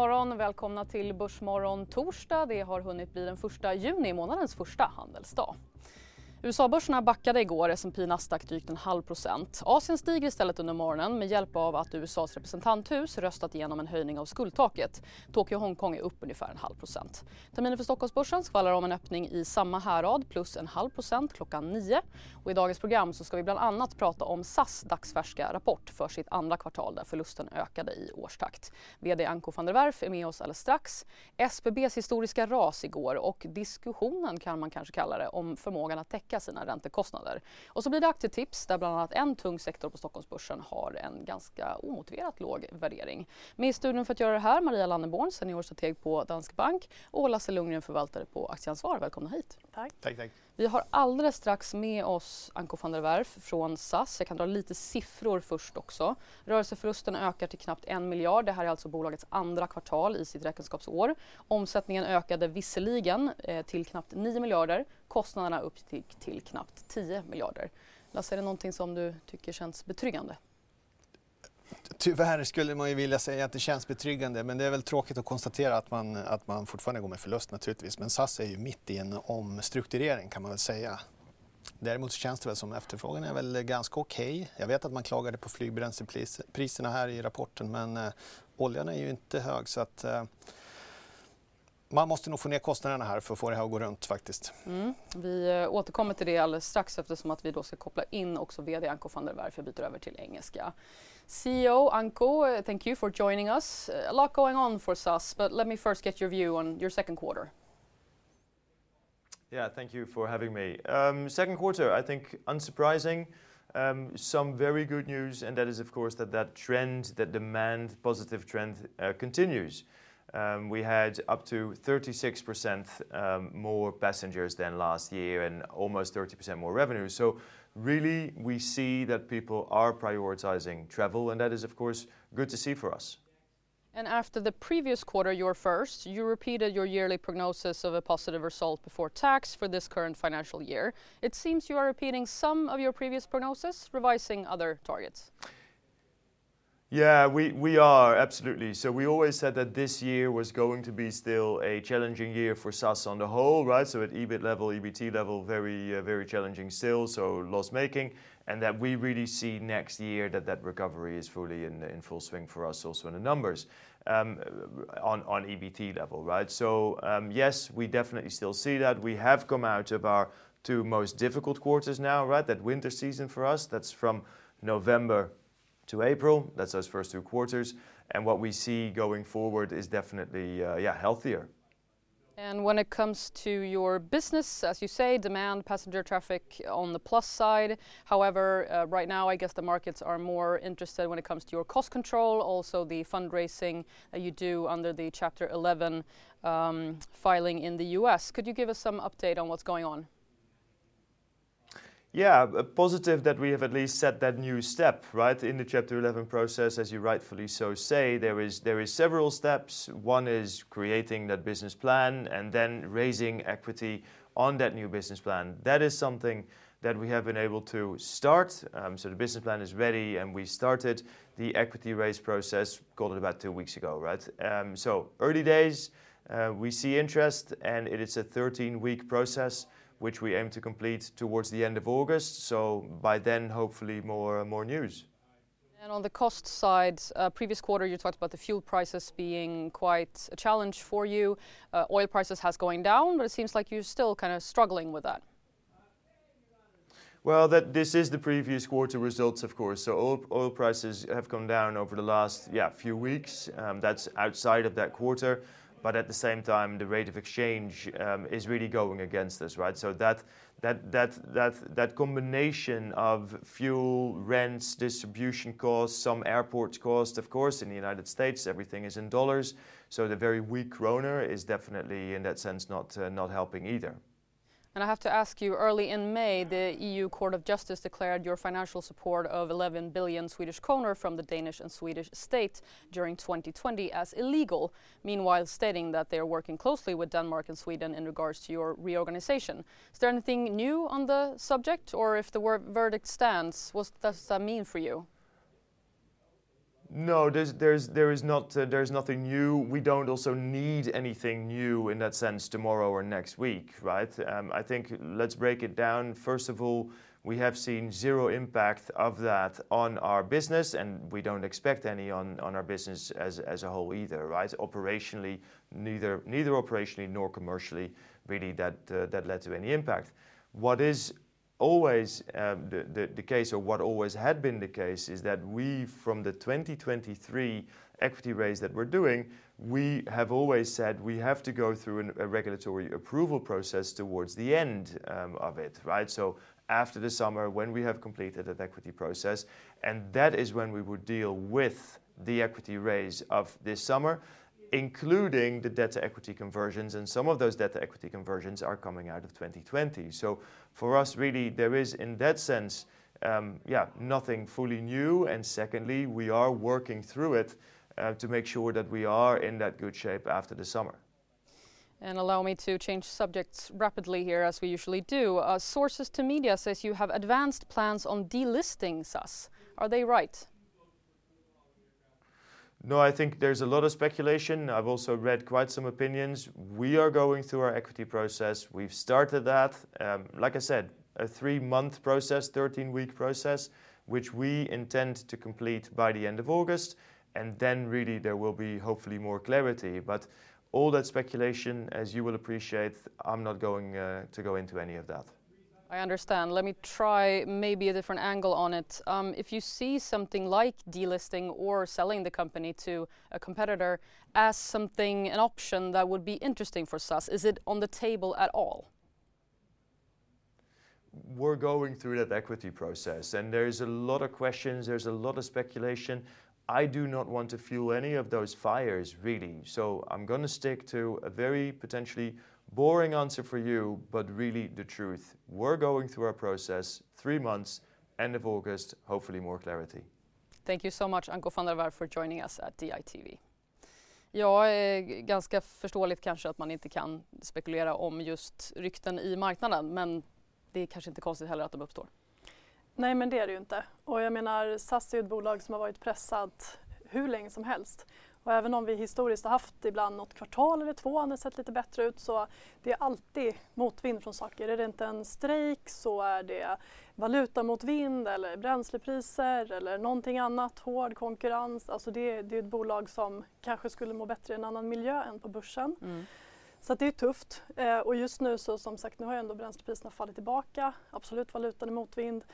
morgon, välkomna till Börsmorgon torsdag. Det har hunnit bli den första juni, månadens första handelsdag. USA-börserna backade igår, S&P Nasdaq drygt en halv procent. Asien stiger istället under morgonen med hjälp av att USAs representanthus röstat igenom en höjning av skuldtaket. Tokyo och Hongkong är upp ungefär en halv procent. Terminen för Stockholmsbörsen skvallrar om en öppning i samma härad plus en halv procent klockan nio. Och I dagens program så ska vi bland annat prata om SAS dagsfärska rapport för sitt andra kvartal där förlusten ökade i årstakt. VD Anko van der Werf är med oss alldeles strax. SBBs historiska ras igår och diskussionen kan man kanske kalla det om förmågan att täcka täcka sina räntekostnader. Och så blir det aktietips där bland annat en tung sektor på Stockholmsbörsen har en ganska omotiverat låg värdering. Med i studion för att göra det här Maria Lanneborn, seniorstrateg på Danske Bank och Lasse Lundgren, förvaltare på Aktieansvar. Välkomna hit. Tack. tack, tack. Vi har alldeles strax med oss Anko van der Werf från SAS. Jag kan dra lite siffror först också. Rörelseförlusten ökar till knappt en miljard. Det här är alltså bolagets andra kvartal i sitt räkenskapsår. Omsättningen ökade visserligen eh, till knappt 9 miljarder. Kostnaderna uppgick till knappt 10 miljarder. Lasse, är det någonting som du tycker känns betryggande? Tyvärr skulle man ju vilja säga att det känns betryggande men det är väl tråkigt att konstatera att man, att man fortfarande går med förlust naturligtvis. Men SAS är ju mitt i en omstrukturering kan man väl säga. Däremot känns det väl som efterfrågan är väl ganska okej. Okay. Jag vet att man klagade på flygbränslepriserna här i rapporten men eh, oljan är ju inte hög så att eh, man måste nog få ner kostnaderna här för att få det här att gå runt faktiskt. Mm. Vi eh, återkommer till det alldeles strax eftersom att vi då ska koppla in också VD Anko van der Werf. Jag byter över till engelska. CEO Anko, uh, thank you for joining us. Uh, a lot going on for SAS, but let me first get your view on your second quarter. Yeah, thank you for having me. Um, second quarter, I think unsurprising. Um, some very good news, and that is, of course, that that trend, that demand, positive trend, uh, continues. Um, we had up to 36% um, more passengers than last year and almost 30% more revenue. So really, we see that people are prioritizing travel, and that is, of course, good to see for us. And after the previous quarter, your first, you repeated your yearly prognosis of a positive result before tax for this current financial year. It seems you are repeating some of your previous prognosis, revising other targets. Yeah, we, we are, absolutely. So we always said that this year was going to be still a challenging year for SAS on the whole, right? So at EBIT level, EBT level, very, uh, very challenging still, so loss-making. And that we really see next year that that recovery is fully in, in full swing for us also in the numbers um, on, on EBT level, right? So um, yes, we definitely still see that. We have come out of our two most difficult quarters now, right? That winter season for us, that's from November to April. That's those first two quarters. And what we see going forward is definitely, uh, yeah, healthier. And when it comes to your business, as you say, demand passenger traffic on the plus side. However, uh, right now, I guess the markets are more interested when it comes to your cost control, also the fundraising that you do under the Chapter 11 um, filing in the US. Could you give us some update on what's going on? Yeah, positive that we have at least set that new step, right? In the Chapter 11 process, as you rightfully so say, there is there is several steps. One is creating that business plan and then raising equity on that new business plan. That is something that we have been able to start. Um, so the business plan is ready, and we started the equity raise process, called it about two weeks ago, right? Um, so early days, uh, we see interest, and it is a 13-week process which we aim to complete towards the end of August. So by then, hopefully, more more news. And on the cost side, uh, previous quarter you talked about the fuel prices being quite a challenge for you. Uh, oil prices has going down, but it seems like you're still kind of struggling with that. Well, that this is the previous quarter results, of course. So oil, oil prices have come down over the last yeah few weeks. Um, that's outside of that quarter. But at the same time, the rate of exchange um, is really going against us, right? So that that that that that combination of fuel, rents, distribution costs, some airport costs, of course, in the United States, everything is in dollars. So the very weak kroner is definitely, in that sense, not uh, not helping either. And I have to ask you, early in May, the EU Court of Justice declared your financial support of 11 billion Swedish kroner from the Danish and Swedish state during 2020 as illegal, meanwhile stating that they are working closely with Denmark and Sweden in regards to your reorganization. Is there anything new on the subject, or if the verdict stands, what does that mean for you? No, there's, there's, there is not, uh, there's nothing new. We don't also need anything new in that sense tomorrow or next week, right? Um, I think let's break it down. First of all, we have seen zero impact of that on our business, and we don't expect any on, on our business as, as a whole either, right? Operationally, neither, neither operationally nor commercially, really, that, uh, that led to any impact. What is always um, the, the, the, case, or what always had been the case, is that we, from the 2023 equity raise that we're doing, we have always said we have to go through an, a regulatory approval process towards the end um, of it, right? So after the summer, when we have completed that equity process, and that is when we would deal with the equity raise of this summer including the debt to equity conversions, and some of those debt to equity conversions are coming out of 2020. So for us, really, there is, in that sense, um, yeah, nothing fully new. And secondly, we are working through it uh, to make sure that we are in that good shape after the summer. And allow me to change subjects rapidly here, as we usually do. Uh, sources to media says you have advanced plans on delisting SAS. Are they right? No, I think there's a lot of speculation. I've also read quite some opinions. We are going through our equity process. We've started that. Um, like I said, a three month process, 13 week process, which we intend to complete by the end of August. And then really there will be hopefully more clarity. But all that speculation, as you will appreciate, I'm not going uh, to go into any of that. I understand. Let me try maybe a different angle on it. Um, if you see something like delisting or selling the company to a competitor as something, an option that would be interesting for SAS, is it on the table at all? We're going through that equity process, and there's a lot of questions, there's a lot of speculation. I do not want to fuel any of those fires, really. So I'm going to stick to a very potentially boring answer for you, but really the truth. We're going through our process, three months, end of August, hopefully more clarity. Thank you so much, Anko van der Werf, for joining us at DITV. Ja, eh, ganska förståeligt kanske att man inte kan spekulera om just rykten i marknaden, men det är kanske inte konstigt heller att de uppstår. Nej, men det är det ju inte. Och jag menar, SAS är ett bolag som har varit pressat hur länge som helst. Och även om vi historiskt har haft ibland något kvartal eller två när det sett lite bättre ut så det är alltid motvind från saker. Är det inte en strejk så är det valutamotvind eller bränslepriser eller någonting annat, hård konkurrens. Alltså det, det är ett bolag som kanske skulle må bättre i en annan miljö än på börsen. Mm. Så det är tufft eh, och just nu så som sagt nu har ändå bränslepriserna fallit tillbaka. Absolut valutan är motvind.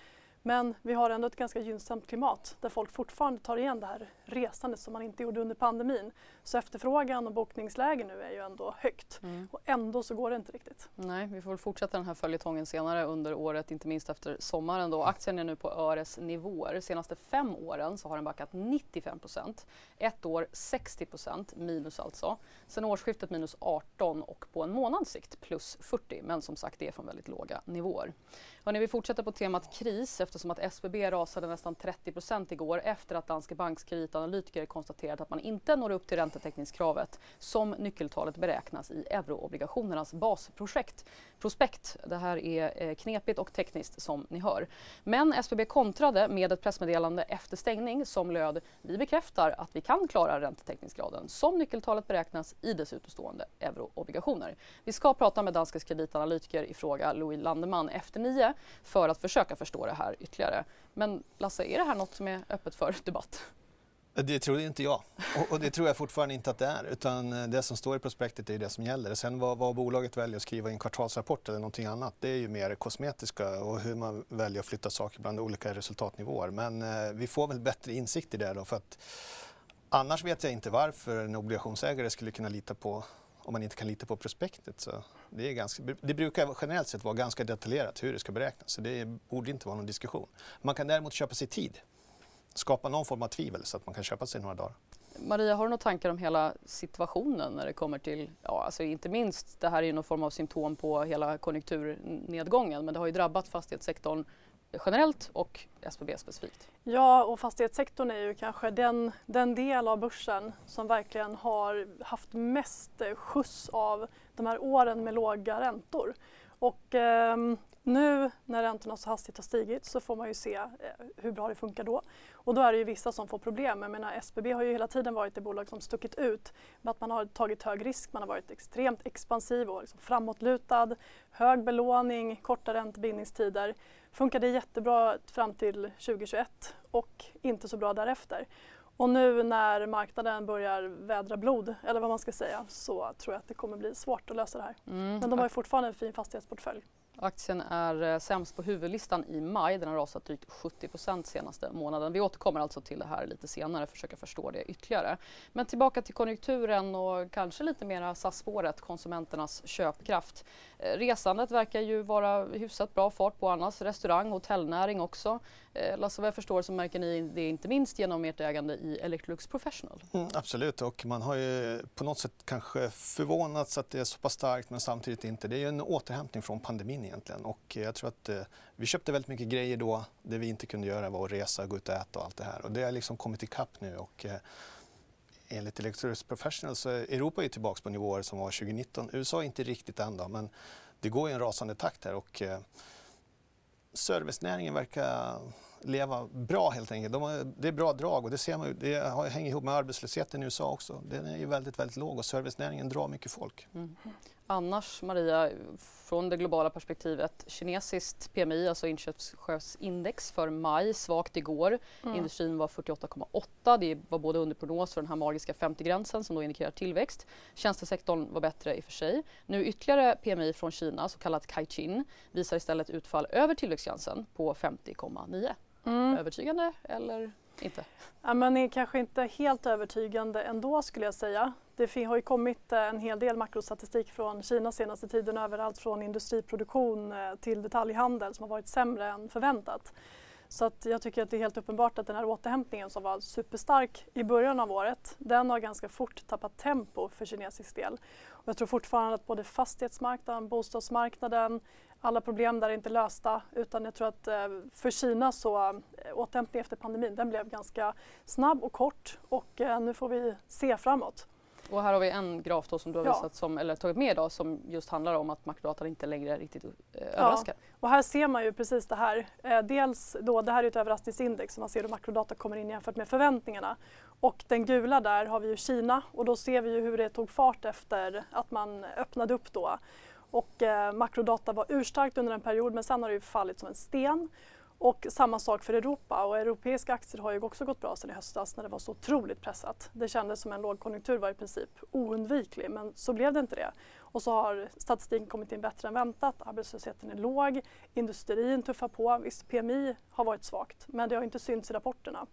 Men vi har ändå ett ganska gynnsamt klimat där folk fortfarande tar igen det här resandet som man inte gjorde under pandemin. Så efterfrågan och bokningsläge nu är ju ändå högt mm. och ändå så går det inte riktigt. Nej, vi får fortsätta den här följetongen senare under året, inte minst efter sommaren då. Aktien är nu på Öres nivåer. De senaste fem åren så har den backat 95 procent. Ett år 60 procent minus alltså. Sen årsskiftet minus 18 och på en månads sikt plus 40. Men som sagt, det är från väldigt låga nivåer. Hörrni, vi fortsätter på temat kris eftersom att SBB rasade nästan 30 procent igår efter att Danske Banks kreditanalytiker konstaterat att man inte når upp till räntetäckningskravet som nyckeltalet beräknas i euroobligationernas basprojekt. Prospekt. Det här är eh, knepigt och tekniskt som ni hör. Men SBB kontrade med ett pressmeddelande efter stängning som löd Vi bekräftar att vi kan klara räntetäckningsgraden som nyckeltalet beräknas i dess utestående euroobligationer. Vi ska prata med Danskes kreditanalytiker i fråga, Louis Landeman, efter nio för att försöka förstå det här ytterligare. Men Lasse, är det här något som är öppet för debatt? Det trodde inte jag och, och, det tror jag fortfarande inte att det är utan eh, det som står i prospektet är det som gäller. Sen vad, vad bolaget väljer att skriva i en kvartalsrapport eller någonting annat det är ju mer kosmetiska och hur man väljer att flytta saker bland olika resultatnivåer. Men eh, vi får väl bättre insikt i det då för att Annars vet jag inte varför en obligationsägare skulle kunna lita på om man inte kan lita på prospektet. Så det, är ganska, det brukar generellt sett vara ganska detaljerat hur det ska beräknas, så det borde inte vara någon diskussion. Man kan däremot köpa sig tid, skapa någon form av tvivel så att man kan köpa sig några dagar. Maria, har du några tankar om hela situationen när det kommer till, ja alltså inte minst, det här är ju någon form av symptom på hela konjunkturnedgången, men det har ju drabbat fastighetssektorn generellt och SBB specifikt? Ja, och fastighetssektorn är ju kanske den, den del av börsen som verkligen har haft mest skjuts av de här åren med låga räntor. Och eh, nu när räntorna så hastigt har stigit så får man ju se eh, hur bra det funkar då. Och då är det ju vissa som får problem. Jag menar, SBB har ju hela tiden varit det bolag som stuckit ut med att man har tagit hög risk, man har varit extremt expansiv och liksom framåtlutad, hög belåning, korta räntebindningstider. Funkade jättebra fram till 2021 och inte så bra därefter. Och nu när marknaden börjar vädra blod, eller vad man ska säga, så tror jag att det kommer bli svårt att lösa det här. Mm. Men de har fortfarande en fin fastighetsportfölj. Aktien är eh, sämst på huvudlistan i maj. Den har rasat drygt 70% senaste månaden. Vi återkommer alltså till det här lite senare, försöka förstå det ytterligare. Men tillbaka till konjunkturen och kanske lite mera SAS-spåret, konsumenternas köpkraft. Eh, resandet verkar ju vara hyfsat bra fart på annars. Restaurang, hotellnäring också. Eh, Lasse, vad jag förstår så märker ni det inte minst genom ert ägande i Electrolux Professional. Mm, absolut, och man har ju på något sätt kanske förvånats att det är så pass starkt men samtidigt inte. Det är ju en återhämtning från pandemin egentligen och jag tror att eh, vi köpte väldigt mycket grejer då. Det vi inte kunde göra var att resa, gå ut och äta och allt det här och det har liksom kommit ikapp nu och eh, enligt Electrolux Professional så är Europa är tillbaka på nivåer som var 2019. USA är inte riktigt än då, men det går i en rasande takt här och eh, servicenäringen verkar leva bra helt enkelt. De har, det är bra drag och det ser man det hänger ihop med arbetslösheten i USA också. Den är ju väldigt, väldigt låg och servicenäringen drar mycket folk. Mm. Annars Maria, från det globala perspektivet, kinesiskt PMI, alltså inköpschefsindex för maj, svagt igår. Mm. Industrin var 48,8. Det var både under prognos för den här magiska 50-gränsen som då indikerar tillväxt. Tjänstesektorn var bättre i och för sig. Nu ytterligare PMI från Kina, så kallat Caixin, visar istället utfall över tillväxtgränsen på 50,9. Mm. Övertygande eller inte? Ja, man är kanske inte helt övertygande ändå skulle jag säga. Det har ju kommit eh, en hel del makrostatistik från Kina senaste tiden överallt från industriproduktion eh, till detaljhandel som har varit sämre än förväntat. Så att jag tycker att det är helt uppenbart att den här återhämtningen som var superstark i början av året, den har ganska fort tappat tempo för kinesisk del. Och jag tror fortfarande att både fastighetsmarknaden, bostadsmarknaden, alla problem där är inte lösta utan jag tror att eh, för Kina så äh, återhämtningen efter pandemin den blev ganska snabb och kort och äh, nu får vi se framåt. Och här har vi en graf som du har visat som, eller tagit med idag som just handlar om att makrodatan inte längre riktigt eh, överraskar. Ja. Och här ser man ju precis det här. Eh, dels då, det här är ett överraskningsindex som man ser hur makrodata kommer in jämfört med förväntningarna. Och den gula där har vi ju Kina och då ser vi ju hur det tog fart efter att man öppnade upp då. Och eh, makrodata var urstarkt under en period men sen har det ju fallit som en sten. Och samma sak för Europa och europeiska aktier har ju också gått bra sedan i höstas när det var så otroligt pressat. Det kändes som en lågkonjunktur var i princip oundviklig men så blev det inte det. Och så har statistiken kommit in bättre än väntat, arbetslösheten är låg, industrin tuffar på. Visst, PMI har varit svagt men det har inte synts i rapporterna.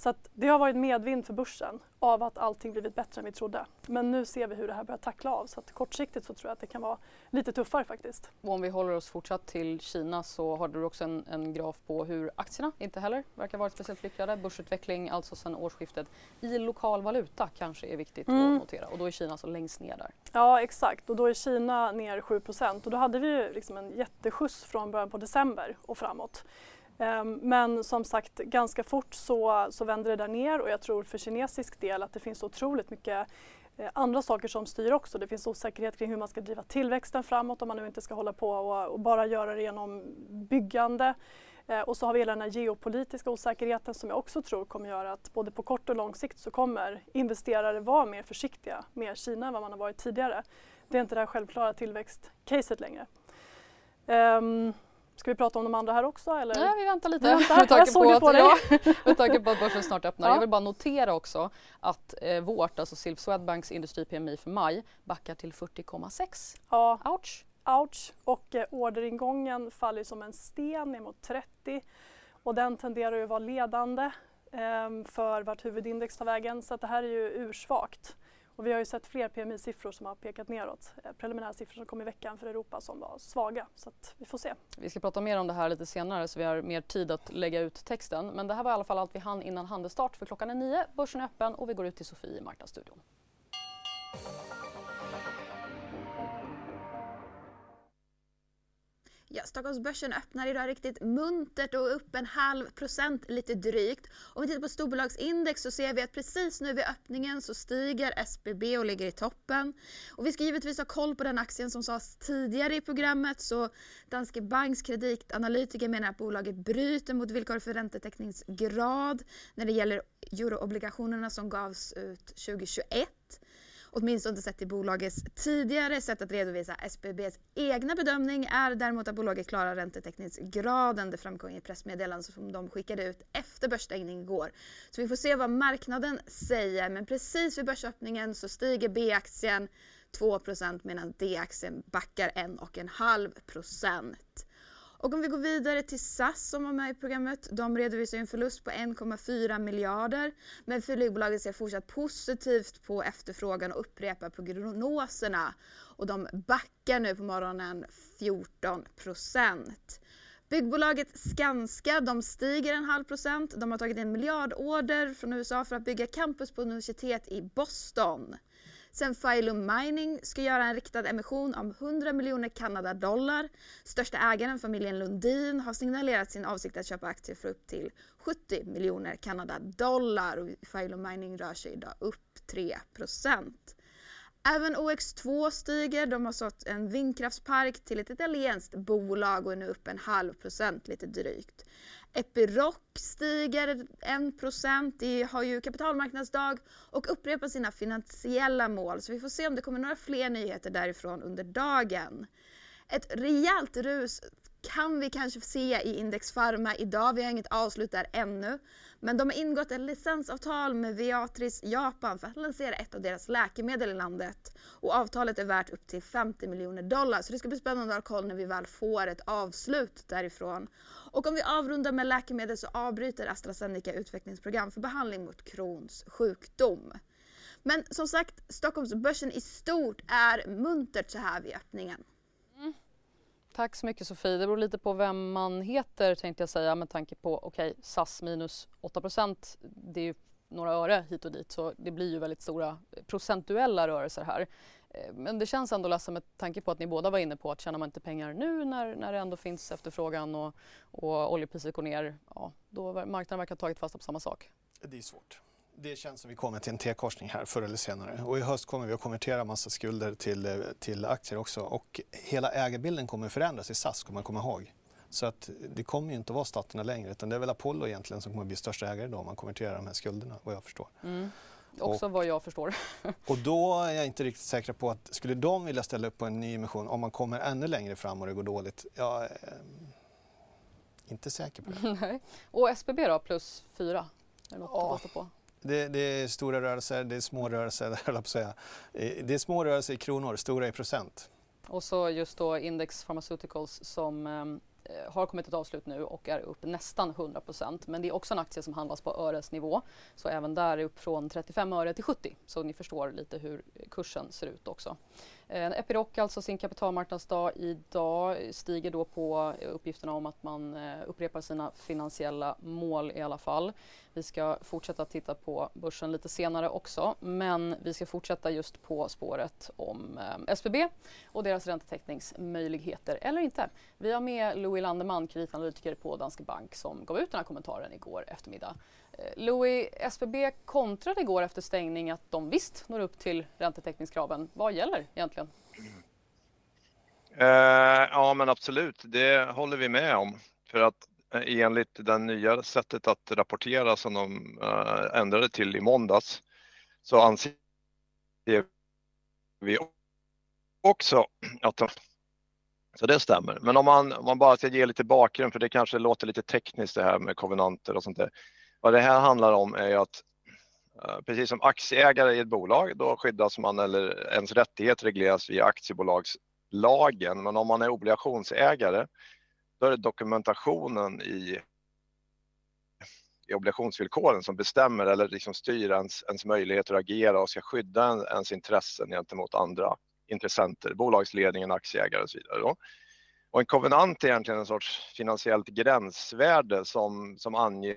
Så det har varit medvind för börsen av att allting blivit bättre än vi trodde. Men nu ser vi hur det här börjar tackla av så att kortsiktigt så tror jag att det kan vara lite tuffare faktiskt. Och om vi håller oss fortsatt till Kina så har du också en, en graf på hur aktierna inte heller verkar vara speciellt lyckade. Börsutveckling alltså sedan årsskiftet i lokal valuta kanske är viktigt mm. att notera och då är Kina alltså längst ner där. Ja exakt och då är Kina ner 7 och då hade vi ju liksom en jätteskjuts från början på december och framåt. Ehm, men som sagt, ganska fort så, så vänder det där ner och jag tror för kinesisk del att det finns otroligt mycket eh, andra saker som styr också. Det finns osäkerhet kring hur man ska driva tillväxten framåt om man nu inte ska hålla på och, och bara göra det genom byggande. Eh, och så har vi hela den här geopolitiska osäkerheten som jag också tror kommer göra att både på kort och lång sikt så kommer investerare vara mer försiktiga med Kina än vad man har varit tidigare. Det är inte det här självklara tillväxtcaset längre. Um, Ska vi prata om de andra här också? Eller? Nej, vi väntar lite. Vi väntar. med, tanke på att, på ja, med tanke på att börsen snart öppnar. Ja. Jag vill bara notera också att eh, vårt, alltså Silv Swedbanks industri-PMI för maj backar till 40,6. Ja. Ouch! Ouch! Och eh, orderingången faller som en sten ner mot 30 och den tenderar ju att vara ledande ehm, för vart huvudindex tar vägen så att det här är ju ursvagt. Och vi har ju sett fler PMI-siffror som har pekat neråt. Eh, preliminära siffror som kom i veckan för Europa som var svaga. Så att vi får se. Vi ska prata mer om det här lite senare så vi har mer tid att lägga ut texten. Men det här var i alla fall allt vi hann innan handelsstart för klockan är nio. Börsen är öppen och vi går ut till Sofie i Marknadsstudion. Ja, Stockholmsbörsen öppnar idag riktigt muntert och upp en halv procent lite drygt. Om vi tittar på storbolagsindex så ser vi att precis nu vid öppningen så stiger SBB och ligger i toppen. Och vi ska givetvis ha koll på den aktien som sades tidigare i programmet så Danske Banks kreditanalytiker menar att bolaget bryter mot villkor för räntetäckningsgrad när det gäller euroobligationerna som gavs ut 2021 åtminstone sett till bolagets tidigare sätt att redovisa SBBs egna bedömning är däremot att bolaget klarar räntetäckningsgraden. Det framkom i pressmeddelandet som de skickade ut efter börsstängning igår. Så vi får se vad marknaden säger men precis vid börsöppningen så stiger B-aktien 2% medan D-aktien backar 1,5 och om vi går vidare till SAS som var med i programmet. De redovisar en förlust på 1,4 miljarder. Men flygbolaget ser fortsatt positivt på efterfrågan och upprepar prognoserna. Och de backar nu på morgonen 14 procent. Byggbolaget Skanska de stiger en halv procent. De har tagit en miljardorder från USA för att bygga campus på universitet i Boston. Sen Phylum Mining ska göra en riktad emission om 100 miljoner Kanadadollar. Största ägaren, familjen Lundin, har signalerat sin avsikt att köpa aktier för upp till 70 miljoner Kanadadollar. Och Phylum Mining rör sig idag upp 3% Även OX2 stiger. De har sålt en vindkraftspark till ett italienskt bolag och är nu upp en halv procent lite drygt. Epiroc stiger 1% det har ju kapitalmarknadsdag och upprepar sina finansiella mål. Så vi får se om det kommer några fler nyheter därifrån under dagen. Ett rejält rus kan vi kanske se i Index Pharma idag. Vi har inget avslut där ännu. Men de har ingått ett licensavtal med Viatris Japan för att lansera ett av deras läkemedel i landet. Och avtalet är värt upp till 50 miljoner dollar. Så det ska bli spännande att ha koll när vi väl får ett avslut därifrån. Och om vi avrundar med läkemedel så avbryter AstraZeneca utvecklingsprogram för behandling mot Crohns sjukdom. Men som sagt, Stockholmsbörsen i stort är muntert så här vid öppningen. Tack så mycket Sofie. Det beror lite på vem man heter tänkte jag säga med tanke på okej okay, SAS minus 8% det är ju några öre hit och dit så det blir ju väldigt stora eh, procentuella rörelser här. Eh, men det känns ändå ledsen med tanke på att ni båda var inne på att tjänar man inte pengar nu när, när det ändå finns efterfrågan och, och oljepriset går ner, ja, då marknaden verkar ha tagit fasta på samma sak. Det är svårt det känns som vi kommer till en T-korsning här förr eller senare. Och i höst kommer vi att konvertera massa skulder till, eh, till aktier också. Och hela ägarbilden kommer förändras i SAS, ska man komma ihåg. Så att det kommer ju inte att vara staterna längre utan det är väl Apollo egentligen som kommer att bli största ägare då om man konverterar de här skulderna vad jag förstår. Mm. Också och, vad jag förstår. och då är jag inte riktigt säker på att skulle de vilja ställa upp på en ny emission om man kommer ännu längre fram och det går dåligt? Jag är inte säker på det. Nej. Och SBB då, plus fyra? Är det något ja. att på? Det, det, är stora rörelser, det är små rörelser, höll jag på säga. Eh, det är små rörelser i kronor, stora i procent. Och så just då Index Pharmaceuticals som eh, eh har kommit ett avslut nu och är upp nästan 100% Men det är också en aktie som handlas på öresnivå. Så även där är upp från 35 öre till 70. Så ni förstår lite hur kursen ser ut också. Eh, Epiroc, alltså sin kapitalmarknadsdag idag, stiger då på eh, uppgifterna om att man eh, upprepar sina finansiella mål i alla fall. Vi ska fortsätta titta på börsen lite senare också, men vi ska fortsätta just på spåret om eh, SBB och deras räntetäckningsmöjligheter, eller inte. Vi har med Louis Landeman, kreditanalytiker på Danske Bank, som gav ut den här kommentaren igår eftermiddag. Louis, SBB kontrade igår efter stängning att de visst når upp till räntetäckningskraven. Vad gäller egentligen? Eh, ja, men absolut, det håller vi med om. För att eh, enligt det nya sättet att rapportera som de eh, ändrade till i måndags så anser vi också att de så det stämmer. Men om man, om man bara ska ge lite bakgrund, för det kanske låter lite tekniskt det här med kovenanter och sånt där. Vad det här handlar om är ju att eh, precis som aktieägare i ett bolag, då skyddas man eller ens rättighet regleras via aktiebolagslagen. Men om man är obligationsägare, då är det dokumentationen i i obligationsvillkoren som bestämmer eller liksom styr ens, ens möjligheter att agera och ska skydda ens, ens intressen gentemot andra intressenter, bolagsledningen, aktieägare och så vidare. Då. Och en kovenant är egentligen en sorts finansiellt gränsvärde som, som anger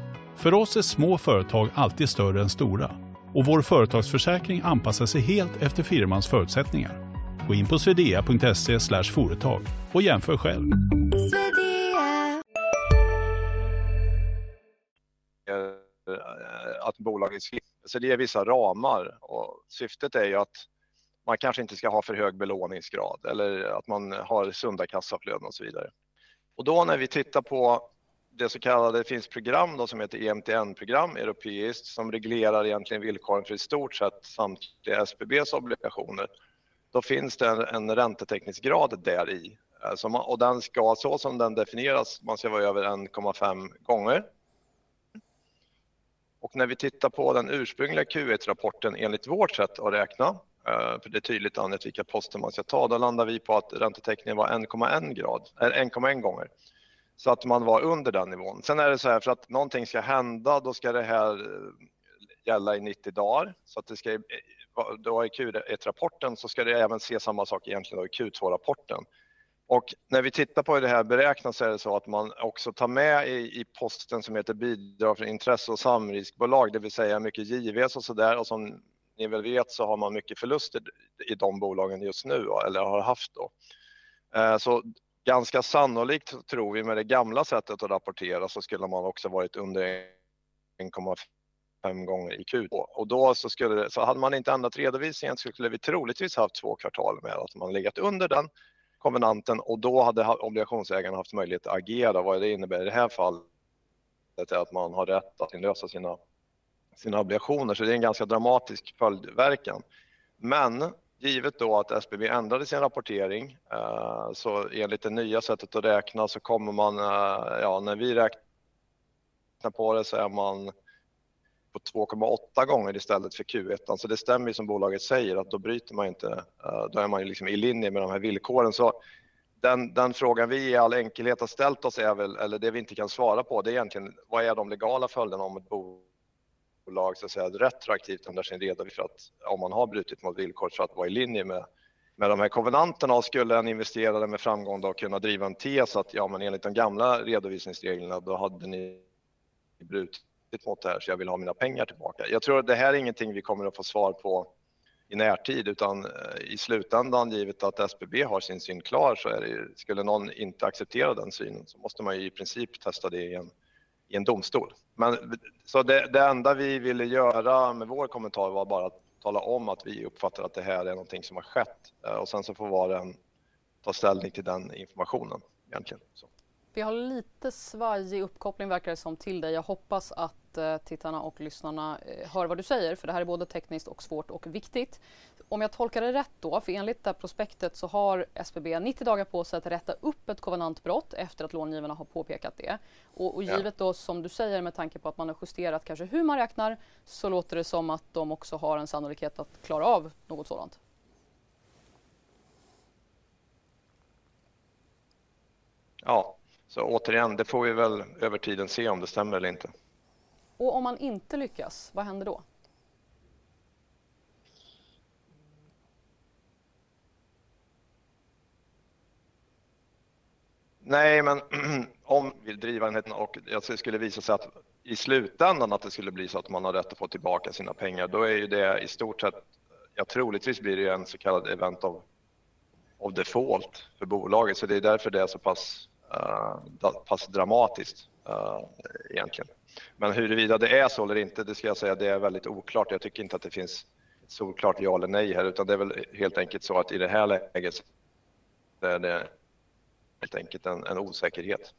För oss är små företag alltid större än stora och vår företagsförsäkring anpassar sig helt efter firmans förutsättningar. Gå in på swedea.se företag och jämför själv. att bolaget så alltså det är vissa ramar och syftet är ju att man kanske inte ska ha för hög belåningsgrad eller att man har sunda kassaflöden och så vidare. Och då när vi tittar på det så kallade, det finns program då som heter EMTN-program, europeiskt, som reglerar egentligen villkoren för i stort sett samtliga SBBs obligationer. Då finns det en, en räntetäckningsgrad där i alltså man, och den ska så som den definieras, man ska vara över 1,5 gånger. Och när vi tittar på den ursprungliga Q1-rapporten enligt vårt sätt att räkna, eh, för det är tydligt angett vilka poster man ska ta, då landar vi på att räntetäckningen var 1,1 grad, 1,1 gånger så att man var under den nivån. Sen är det så här för att någonting ska hända, då ska det här eh, gälla i 90 dagar så att det ska eh, då i Q1-rapporten så ska det även se samma sak egentligen i Q2-rapporten. Och när vi tittar på hur det här beräknas så är det så att man också tar med i, i posten som heter bidrag för intresse och samriskbolag, det vill säga mycket JVs och så där och som ni väl vet så har man mycket förluster i de bolagen just nu eller har haft då. Eh, så ganska sannolikt tror vi med det gamla sättet att rapportera så skulle man också varit under 1,5 gånger i Q2 och då så skulle det, så hade man inte ändrat redovisningen så skulle vi troligtvis haft två kvartal med att man legat under den konvenanten och då hade obligationsägarna haft möjlighet att agera. Vad det innebär i det här fallet är att man har rätt att inlösa sina, sina obligationer så det är en ganska dramatisk följdverkan. Men givet då att SBB ändrade sin rapportering eh, så enligt det nya sättet att räkna så kommer man, eh, ja när vi räknar på det så är man på 2,8 gånger istället för Q1. Så alltså det stämmer ju som bolaget säger att då bryter man inte, eh, då är man ju liksom i linje med de här villkoren. Så den, den, frågan vi i all enkelhet har ställt oss är väl, eller det vi inte kan svara på, det är egentligen vad är de legala följderna om ett bolag bolag så att säga, retroaktivt under sin redovisning för att om man har brutit mot villkor för att vara i linje med, med de här konvenanterna och skulle en investerare med framgång då kunna driva en tes att ja, men enligt de gamla redovisningsreglerna då hade ni brutit mot det här så jag vill ha mina pengar tillbaka. Jag tror att det här är ingenting vi kommer att få svar på i närtid utan eh, i slutändan givet att SBB har sin syn klar så är det, skulle någon inte acceptera den synen så måste man ju i princip testa det igen i en domstol. Men, så det, det enda vi ville göra med vår kommentar var bara att tala om att vi uppfattar att det här är någonting som har skett eh, och sen så får var och en ta ställning till den informationen egentligen. Så. Vi har lite svajig uppkoppling verkar det som till dig. Jag hoppas att eh, tittarna och lyssnarna eh, hör vad du säger för det här är både tekniskt och svårt och viktigt. Om jag tolkar det rätt då, för enligt det här prospektet så har SBB 90 dagar på sig att rätta upp ett kovenantbrott efter att långivarna har påpekat det. Och, och givet då som du säger med tanke på att man har justerat kanske hur man räknar så låter det som att de också har en sannolikhet att klara av något sådant. Ja, så återigen, det får vi väl över tiden se om det stämmer eller inte. Och om man inte lyckas, vad händer då? Nej, men om vi driver enheten och det skulle visa sig att i slutändan att det skulle bli så att man har rätt att få tillbaka sina pengar, då är ju det i stort sett, ja troligtvis blir det en så kallad event of, of default för bolaget, så det är därför det är så pass, uh, pass dramatiskt uh, egentligen. Men huruvida det är så eller inte, det ska jag säga, det är väldigt oklart. Jag tycker inte att det finns ett solklart ja eller nej här, utan det är väl helt enkelt så att i det här läget är det helt enkelt en, en osäkerhet.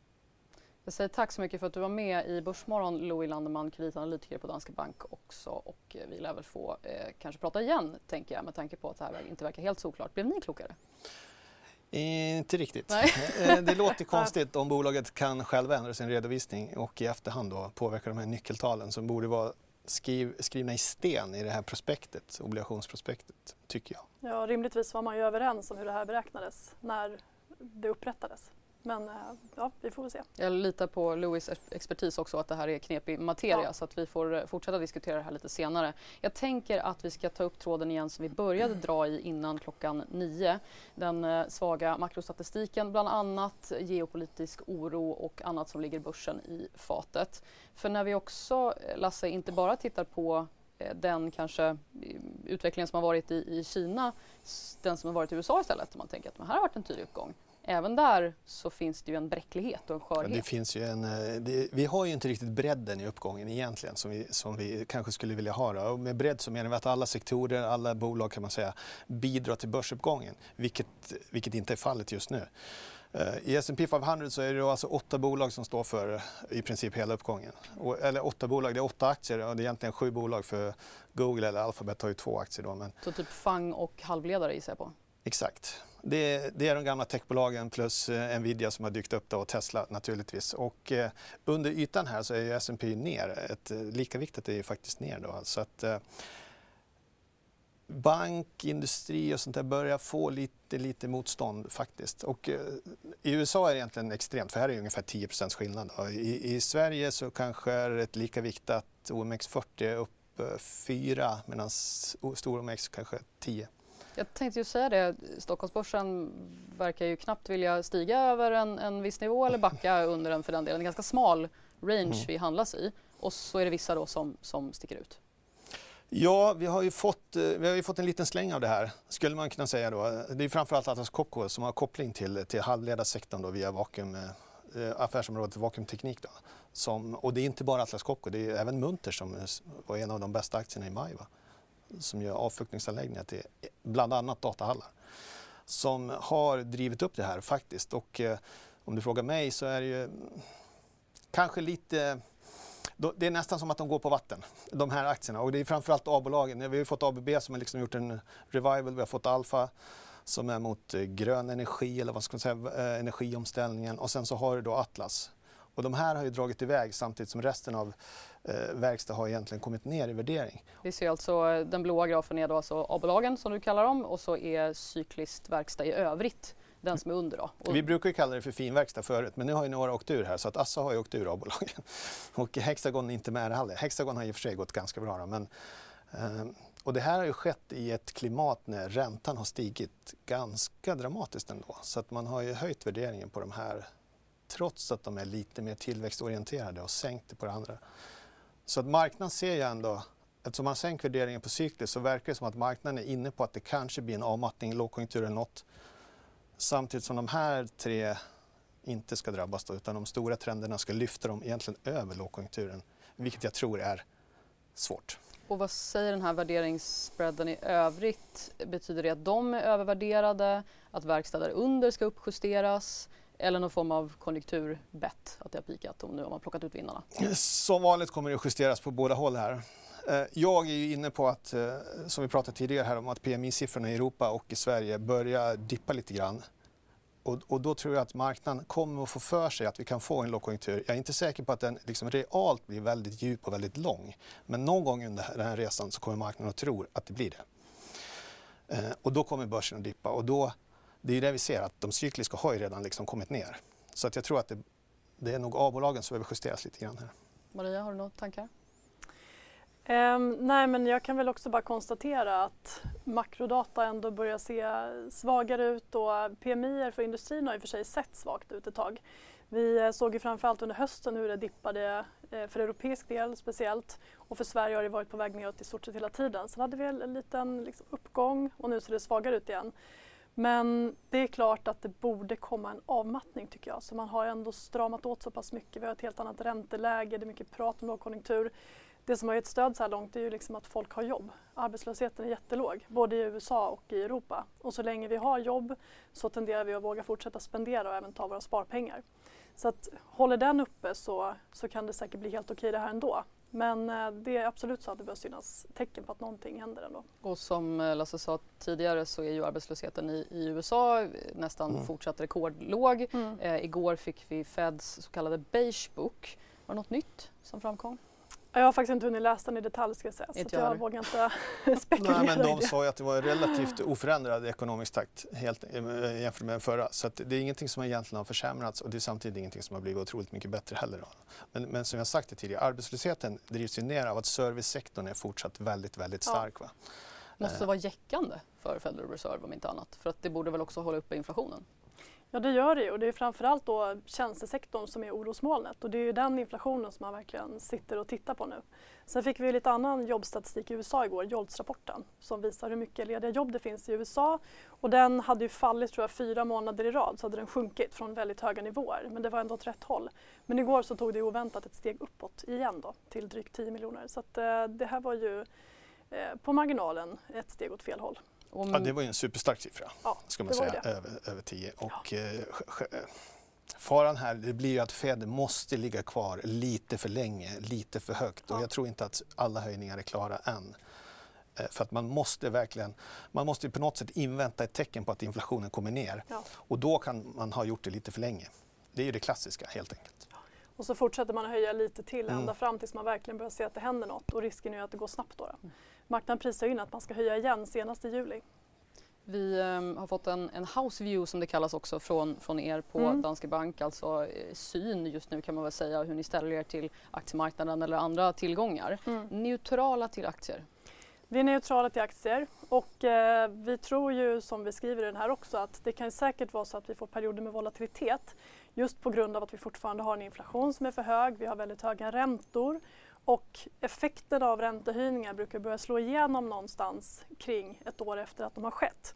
Jag säger tack så mycket för att du var med i Börsmorgon, Louis Landeman, kreditanalytiker på Danske Bank också. Och vi lär väl få eh, kanske prata igen, tänker jag, med tanke på att det här inte verkar helt såklart. Blev ni klokare? Inte riktigt. Eh, det låter konstigt om bolaget kan själva ändra sin redovisning och i efterhand då påverka de här nyckeltalen som borde vara skriv, skrivna i sten i det här prospektet, obligationsprospektet, tycker jag. Ja, rimligtvis var man ju överens om hur det här beräknades när det upprättades. Men eh, ja, vi får väl se. Jag litar på Louis expertis också att det här är knepig materia Ja. så att vi får eh, fortsätta diskutera det här lite senare. Jag tänker att vi ska ta upp tråden igen som vi började dra i innan klockan nio. Den eh, svaga makrostatistiken bland annat, geopolitisk oro och annat som ligger börsen i fatet. För när vi också, Lasse, inte bara tittar på den kanske eh, utvecklingen som har varit i, i Kina, den som har varit i USA istället. Man tänker att men här har varit en tydlig uppgång. Även där så finns det ju en bräcklighet och en Ja, skörhet. det finns ju en, eh, det, vi har ju inte riktigt bredden i uppgången egentligen som vi, som vi kanske skulle vilja ha. Då. Och med bredd så menar vi att alla sektorer, alla bolag kan man säga bidrar till börsuppgången, vilket, vilket inte är fallet just nu. Eh, I S&P 500 så är det alltså åtta bolag som står för i princip hela uppgången. Och, eller åtta bolag, det är åtta aktier och det är egentligen sju bolag för Google eller Alphabet har ju två aktier då. Men Så typ FANG och halvledare gissar jag på. Exakt. Det, det är de gamla techbolagen plus eh, Nvidia som har dykt upp då och Tesla naturligtvis. Och eh, under ytan här så är ju S&P ner. Ett, eh, lika viktigt är ju faktiskt ner då. Så att, eh, bank, industri och sånt där börjar få lite, lite motstånd faktiskt. Och eh, i USA är det egentligen extremt för här är det ungefär 10% skillnad. I, I Sverige så kanske är det ett lika viktat OMX40 är upp eh, 4 medan stor OMX kanske 10. Jag tänkte ju säga det, Stockholmsbörsen verkar ju knappt vilja stiga över en, en viss nivå eller backa under en för den delen. En ganska smal range Mm. vi handlas i och så är det vissa då som, som sticker ut. Ja, vi har, ju fått, eh, vi har ju fått en liten släng av det här, skulle man kunna säga då. Det är framförallt Atlas Copco som har koppling till, till halvledarsektorn då via vakuum, eh, affärsområdet vakuumteknik. Då. Som, och det är inte bara Atlas Copco, det är även Munter som var en av de bästa aktierna i maj. Va? Som gör avfuktningsanläggningar till bland annat datahallar. Som har drivit upp det här faktiskt. Och eh, om du frågar mig så är det ju kanske lite då- det är nästan som att de går på vatten, de här aktierna. Och det är framförallt A-bolagen. Vi har ju fått ABB som har liksom gjort en revival. Vi har fått Alfa som är mot eh, grön energi eller vad ska man säga, eh, energiomställningen. Och sen så har du då Atlas. Och de här har ju dragit iväg samtidigt som resten av eh, verkstad har egentligen kommit ner i värdering. Vi ser alltså eh, den blåa grafen är då alltså A-bolagen som du kallar dem och så är cykliskt verkstad i övrigt den som är under då. Och Vi brukar ju kalla det för finverkstad förut, men nu har ju några åkt ur här så att Assa har ju åkt ur A-bolagen. Och Hexagon är inte med heller. Hexagon har i och för sig gått ganska bra då, men eh, och det här har ju skett i ett klimat när räntan har stigit ganska dramatiskt ändå. Så att man har ju höjt värderingen på de här trots att de är lite mer tillväxtorienterade och sänkt det på det andra. Så att marknaden ser ju ändå, eftersom man sänker värderingen på cykliskt så verkar det som att marknaden är inne på att det kanske blir en avmattning, lågkonjunktur eller något. Samtidigt som de här tre inte ska drabbas då, utan de stora trenderna ska lyfta dem egentligen över lågkonjunkturen. Vilket jag tror är svårt. Och vad säger den här värderingsspreaden i övrigt? Betyder det att de är övervärderade, att verkstäder under ska uppjusteras eller någon form av konjunkturbett, att det har pikat och nu har man plockat ut vinnarna? Som vanligt kommer det att justeras på båda håll här. Eh, jag är ju inne på att, eh, som vi pratade tidigare här om, att PMI-siffrorna i Europa och i Sverige börjar dippa lite grann. Och, och då tror jag att marknaden kommer att få för sig att vi kan få en lågkonjunktur. Jag är inte säker på att den liksom realt blir väldigt djup och väldigt lång. Men någon gång under den här resan så kommer marknaden att tro att det blir det. Eh, och då kommer börsen att dippa och då, det är ju det vi ser att de cykliska har ju redan liksom kommit ner. Så att jag tror att det, det är nog A-bolagen som behöver justeras lite grann här. Maria, har du några tankar? Ehm, nej, men jag kan väl också bara konstatera att makrodata ändå börjar se svagare ut och PMI för industrin har i och för sig sett svagt ut ett tag. Vi eh, såg ju framförallt under hösten hur det dippade eh, för europeisk del speciellt och för Sverige har det varit på väg neråt i stort sett hela tiden. Sen hade vi en liten liksom, uppgång och nu ser det svagare ut igen. Men det är klart att det borde komma en avmattning tycker jag. Så man har ändå stramat åt så pass mycket. Vi har ett helt annat ränteläge, det är mycket prat om lågkonjunktur. Det som har gett stöd så här långt är ju liksom att folk har jobb. Arbetslösheten är jättelåg, både i USA och i Europa. Och så länge vi har jobb så tenderar vi att våga fortsätta spendera och även ta våra sparpengar. Så att håller den uppe så, så kan det säkert bli helt okej det här ändå. Men eh, det är absolut så att det bör synas tecken på att någonting händer ändå. Och som eh, Lasse sa tidigare så är ju arbetslösheten i, i USA nästan Mm. fortsatt rekordlåg. Mm. Eh, igår fick vi Feds så kallade beige book. Var det något nytt som framkom? Jag har faktiskt inte hunnit läsa den i detalj ska jag säga, så Inte att jag jag vågar inte spekulera Nej, men de sa ju att det var relativt oförändrad ekonomisk takt helt, eh, jämfört med den förra. Så att det är ingenting som egentligen har försämrats och det är samtidigt ingenting som har blivit otroligt mycket bättre heller. Då. Men, men som jag sagt det tidigare, arbetslösheten drivs ju ner av att servicesektorn är fortsatt väldigt, väldigt Ja. stark. Va? Måste Eh. vara jäckande för Federal Reserve om inte annat. För att det borde väl också hålla uppe inflationen. Ja det gör det ju och det är framförallt då tjänstesektorn som är orosmolnet och det är ju den inflationen som man verkligen sitter och tittar på nu. Sen fick vi lite annan jobbstatistik i USA igår, JOLTS-rapporten, som visar hur mycket lediga jobb det finns i USA och den hade ju fallit tror jag fyra månader i rad så hade den sjunkit från väldigt höga nivåer men det var ändå åt rätt håll. Men igår så tog det oväntat ett steg uppåt igen då till drygt 10 miljoner så att eh, det här var ju eh, på marginalen ett steg åt fel håll. Och Ja, det var ju en superstark siffra, Ja, ska man säga, över, över 10. Och, sj- eh, faran här det blir ju att Fed måste ligga kvar lite för länge, lite för högt. Och Ja. jag tror inte att alla höjningar är klara än. Eh, För att man måste verkligen, man måste på något sätt invänta ett tecken på att inflationen kommer ner. Ja. Och då kan man ha gjort det lite för länge. Det är ju det klassiska helt enkelt. Och så fortsätter man höja lite till Mm. ända fram tills man verkligen börjar se att det händer något och risken är att det går snabbt då. då. Marknaden prisar in att man ska höja igen senast i juli. Vi ehm, har fått en, en house view som det kallas också från, från er på Mm. Danske Bank, alltså eh, syn just nu kan man väl säga hur ni ställer er till aktiemarknaden eller andra tillgångar. Neutrala till aktier. Vi är neutrala till aktier och eh, vi tror ju som vi skriver i den här också att det kan säkert vara så att vi får perioder med volatilitet just på grund av att vi fortfarande har en inflation som är för hög, vi har väldigt höga räntor och effekten av räntehöjningar brukar börja slå igenom någonstans kring ett år efter att de har skett.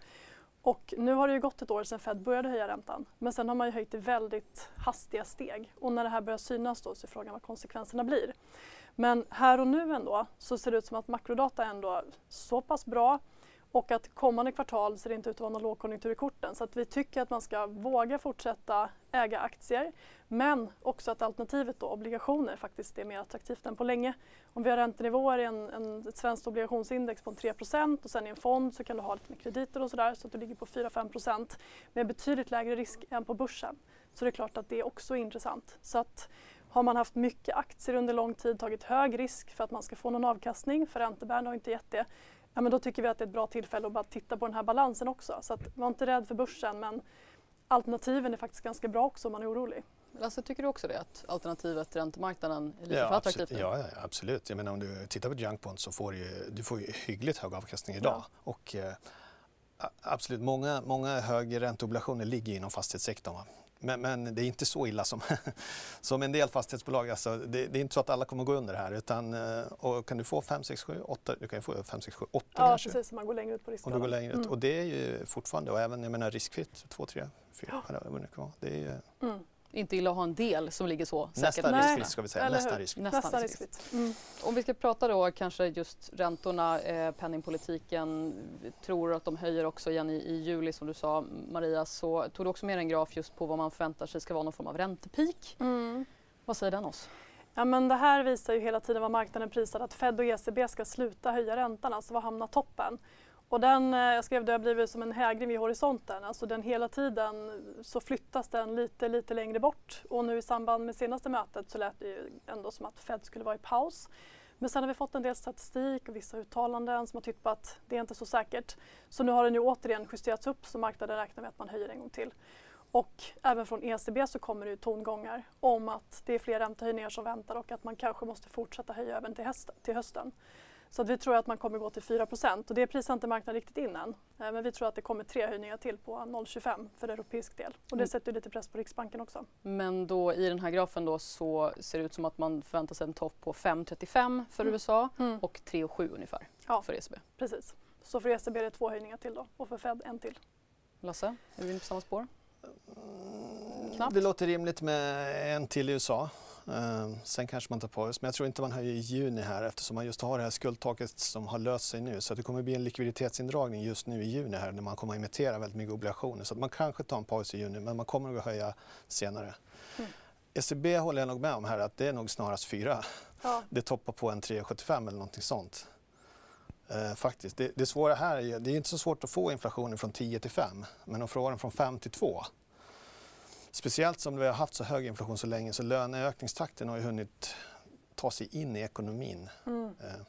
Och nu har det ju gått ett år sedan Fed började höja räntan men sen har man ju höjt i väldigt hastiga steg och när det här börjar synas då så är frågan vad konsekvenserna blir. Men här och nu ändå så ser det ut som att makrodata är ändå så pass bra och att kommande kvartal ser det inte ut att vara någon lågkonjunktur i korten. Så att vi tycker att man ska våga fortsätta äga aktier men också att alternativet då, obligationer faktiskt är mer attraktivt än på länge. Om vi har räntenivåer i en, en, ett svenskt obligationsindex på 3% och sen i en fond så kan du ha lite med krediter och sådär så att du ligger på 4-5% med betydligt lägre risk än på börsen. Så det är klart att det också är intressant. Så att har man haft mycket aktier under lång tid, tagit hög risk för att man ska få någon avkastning, för räntebärande har inte gett det, ja, men då tycker vi att det är ett bra tillfälle att bara titta på den här balansen också. Så att var inte rädd för börsen men alternativen är faktiskt ganska bra också om man är orolig. Lasse, tycker du också det? Att alternativet till räntemarknaden är lite Ja, för attraktivt absolut. nu? Ja, ja, absolut. Jag menar, om du tittar på junk bonds så får du du får ju hyggligt hög avkastning idag. Och, eh, absolut, många, många högränteobligationer ligger inom fastighetssektorn. Va? Men, men det är inte så illa som, som en del fastighetsbolag. Alltså, det, det är inte så att alla kommer gå under här. Utan, eh, och kan du få 5, 6, 7, 8, du kan ju få 5, 6, 7, 8 Ja, kanske. precis. Man går längre ut på Och riskskalan. du går längre ut. Mm. Och det är ju fortfarande, och även jag menar riskfritt, 2, 3, 4, vad det nu kan vara. Det är ju Mm. Inte illa att ha en del som ligger så säkert. nästan riskfritt ska vi säga. eller Nästan riskfritt. Nästan, riskfritt. Mm. Om vi ska prata då kanske just räntorna, eh, penningpolitiken, vi tror att de höjer också igen i, i juli som du sa Maria, så tog du också med en graf just på vad man förväntar sig ska vara någon form av räntepik. Mm. Vad säger den oss? Ja, men det här visar ju hela tiden vad marknaden prisar att Fed och ECB ska sluta höja räntan, alltså var hamnar toppen? Och den, eh, jag skrev det har blivit som en hägring vid horisonten, alltså den hela tiden så flyttas den lite, lite längre bort och nu i samband med senaste mötet så lät det ju ändå som att Fed skulle vara i paus. Men sen har vi fått en del statistik och vissa uttalanden som har tytt på att det är inte så säkert. Så nu har den ju återigen justerats upp så marknaden räknar med att man höjer en gång till. Och även från ECB så kommer det ju tongångar om att det är fler räntehöjningar som väntar och att man kanske måste fortsätta höja även till, till hösten. Så att vi tror att man kommer gå till 4% och det prisar inte marknaden riktigt in än. Eh, Men vi tror att det kommer tre höjningar till på 0,25 för europeisk del. Och det Mm. sätter lite press på Riksbanken också. Men då i den här grafen då så ser det ut som att man förväntar sig en topp på 5,35 för Mm. USA Mm. och 3,7 ungefär Ja. för ECB. Precis. Så för ECB är det två höjningar till då och för Fed en till. Lasse, är du inne på samma spår? Knappt. Det låter rimligt med en till i USA. Eh, sen kanske man tar paus, men jag tror inte man höjer i juni här eftersom man just har det här skuldtaket som har löst sig nu. Så det kommer bli en likviditetsindragning just nu i juni här när man kommer att emittera väldigt mycket obligationer. Så man kanske tar en paus i juni, men man kommer att höja senare. Mm. ECB håller jag nog med om här att det är nog snarast 4. Ja. Det toppar på en 3,75 eller någonting sånt. Eh, faktiskt. Det, det svåra här är ju, det är inte så svårt att få inflationen från 10 till 5, men att få den från 5 till 2. Speciellt som vi har haft så hög inflation så länge så löneökningstakten har ju hunnit ta sig in i ekonomin. Mm. Eh,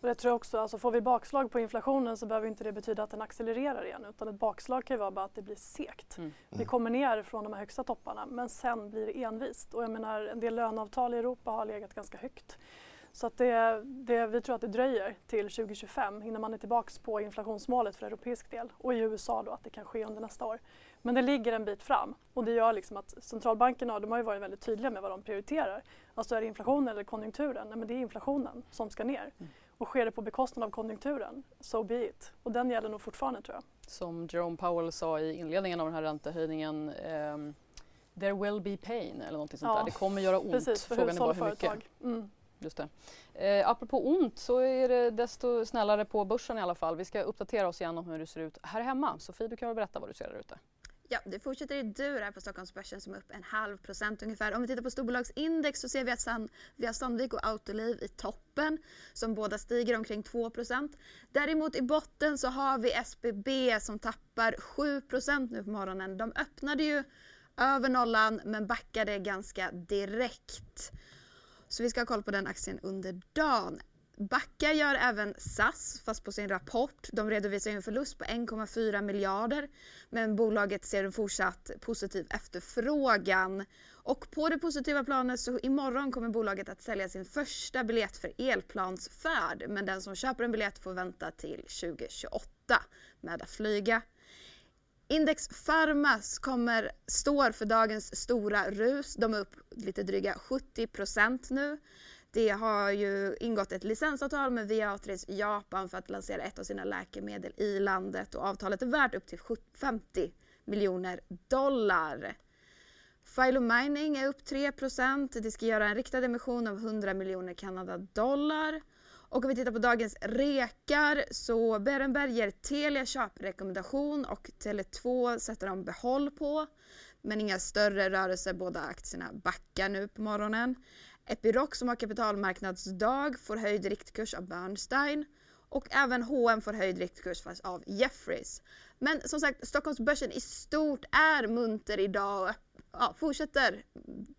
Och det tror jag också, alltså får vi bakslag på inflationen så behöver inte det betyda att den accelererar igen utan ett bakslag kan ju vara bara att det blir segt. Mm. Vi kommer ner från de här högsta topparna men sen blir det envist och jag menar en del löneavtal i Europa har legat ganska högt. Så att det, det, vi tror att det dröjer till 2025 innan man är tillbaks på inflationsmålet för europeisk del och i USA då att det kan ske under nästa år. Men det ligger en bit fram och det gör liksom att centralbankerna de har varit väldigt tydliga med vad de prioriterar. Alltså är det inflationen eller konjunkturen? Nej men det är inflationen som ska ner. Och sker det på bekostnad av konjunkturen, so be it. Och den gäller nog fortfarande tror jag. Som Jerome Powell sa i inledningen av den här räntehöjningen ehm, There will be pain eller någonting sånt Ja, där. Det kommer göra ont. Precis, för Frågan hushåll och företag. Mm. Just det. Eh, apropå ont så är det desto snällare på börsen i alla fall. Vi ska uppdatera oss igen om hur det ser ut här hemma. Sofie, du kan väl berätta vad du ser där ute? Ja, det fortsätter i dur här på Stockholmsbörsen som är upp en halv procent ungefär. Om vi tittar på storbolagsindex så ser vi att San, vi har Sandvik och Autoliv i toppen som båda stiger omkring 2 procent. Däremot i botten så har vi SBB som tappar 7 procent nu på morgonen. De öppnade ju över nollan men backade ganska direkt. Så vi ska ha koll på den aktien under dagen. Backa gör även SAS, fast på sin rapport. De redovisar en förlust på 1,4 miljarder. Men bolaget ser en fortsatt positiv efterfrågan. Och på det positiva planet så imorgon kommer bolaget att sälja sin första biljett för elplansfärd. Men den som köper en biljett får vänta till 2028 med att flyga. Index Pharmas kommer, står för dagens stora rus. De är upp lite dryga 70% nu. Det har ju ingått ett licensavtal med Viatris Japan för att lansera ett av sina läkemedel i landet och avtalet är värt upp till 50 miljoner dollar. Philo Mining är upp 3% Det ska göra en riktad emission av 100 miljoner Kanada-dollar. Och om vi tittar på dagens rekar så Berenberg ger Telia köprekommendation och Tele2 sätter de behåll på. Men inga större rörelser, båda aktierna backar nu på morgonen. Epiroc som har kapitalmarknadsdag får höjd riktkurs av Bernstein och även H&M får höjd riktkurs fast av Jeffries. Men som sagt, Stockholmsbörsen i stort är munter idag och ja, fortsätter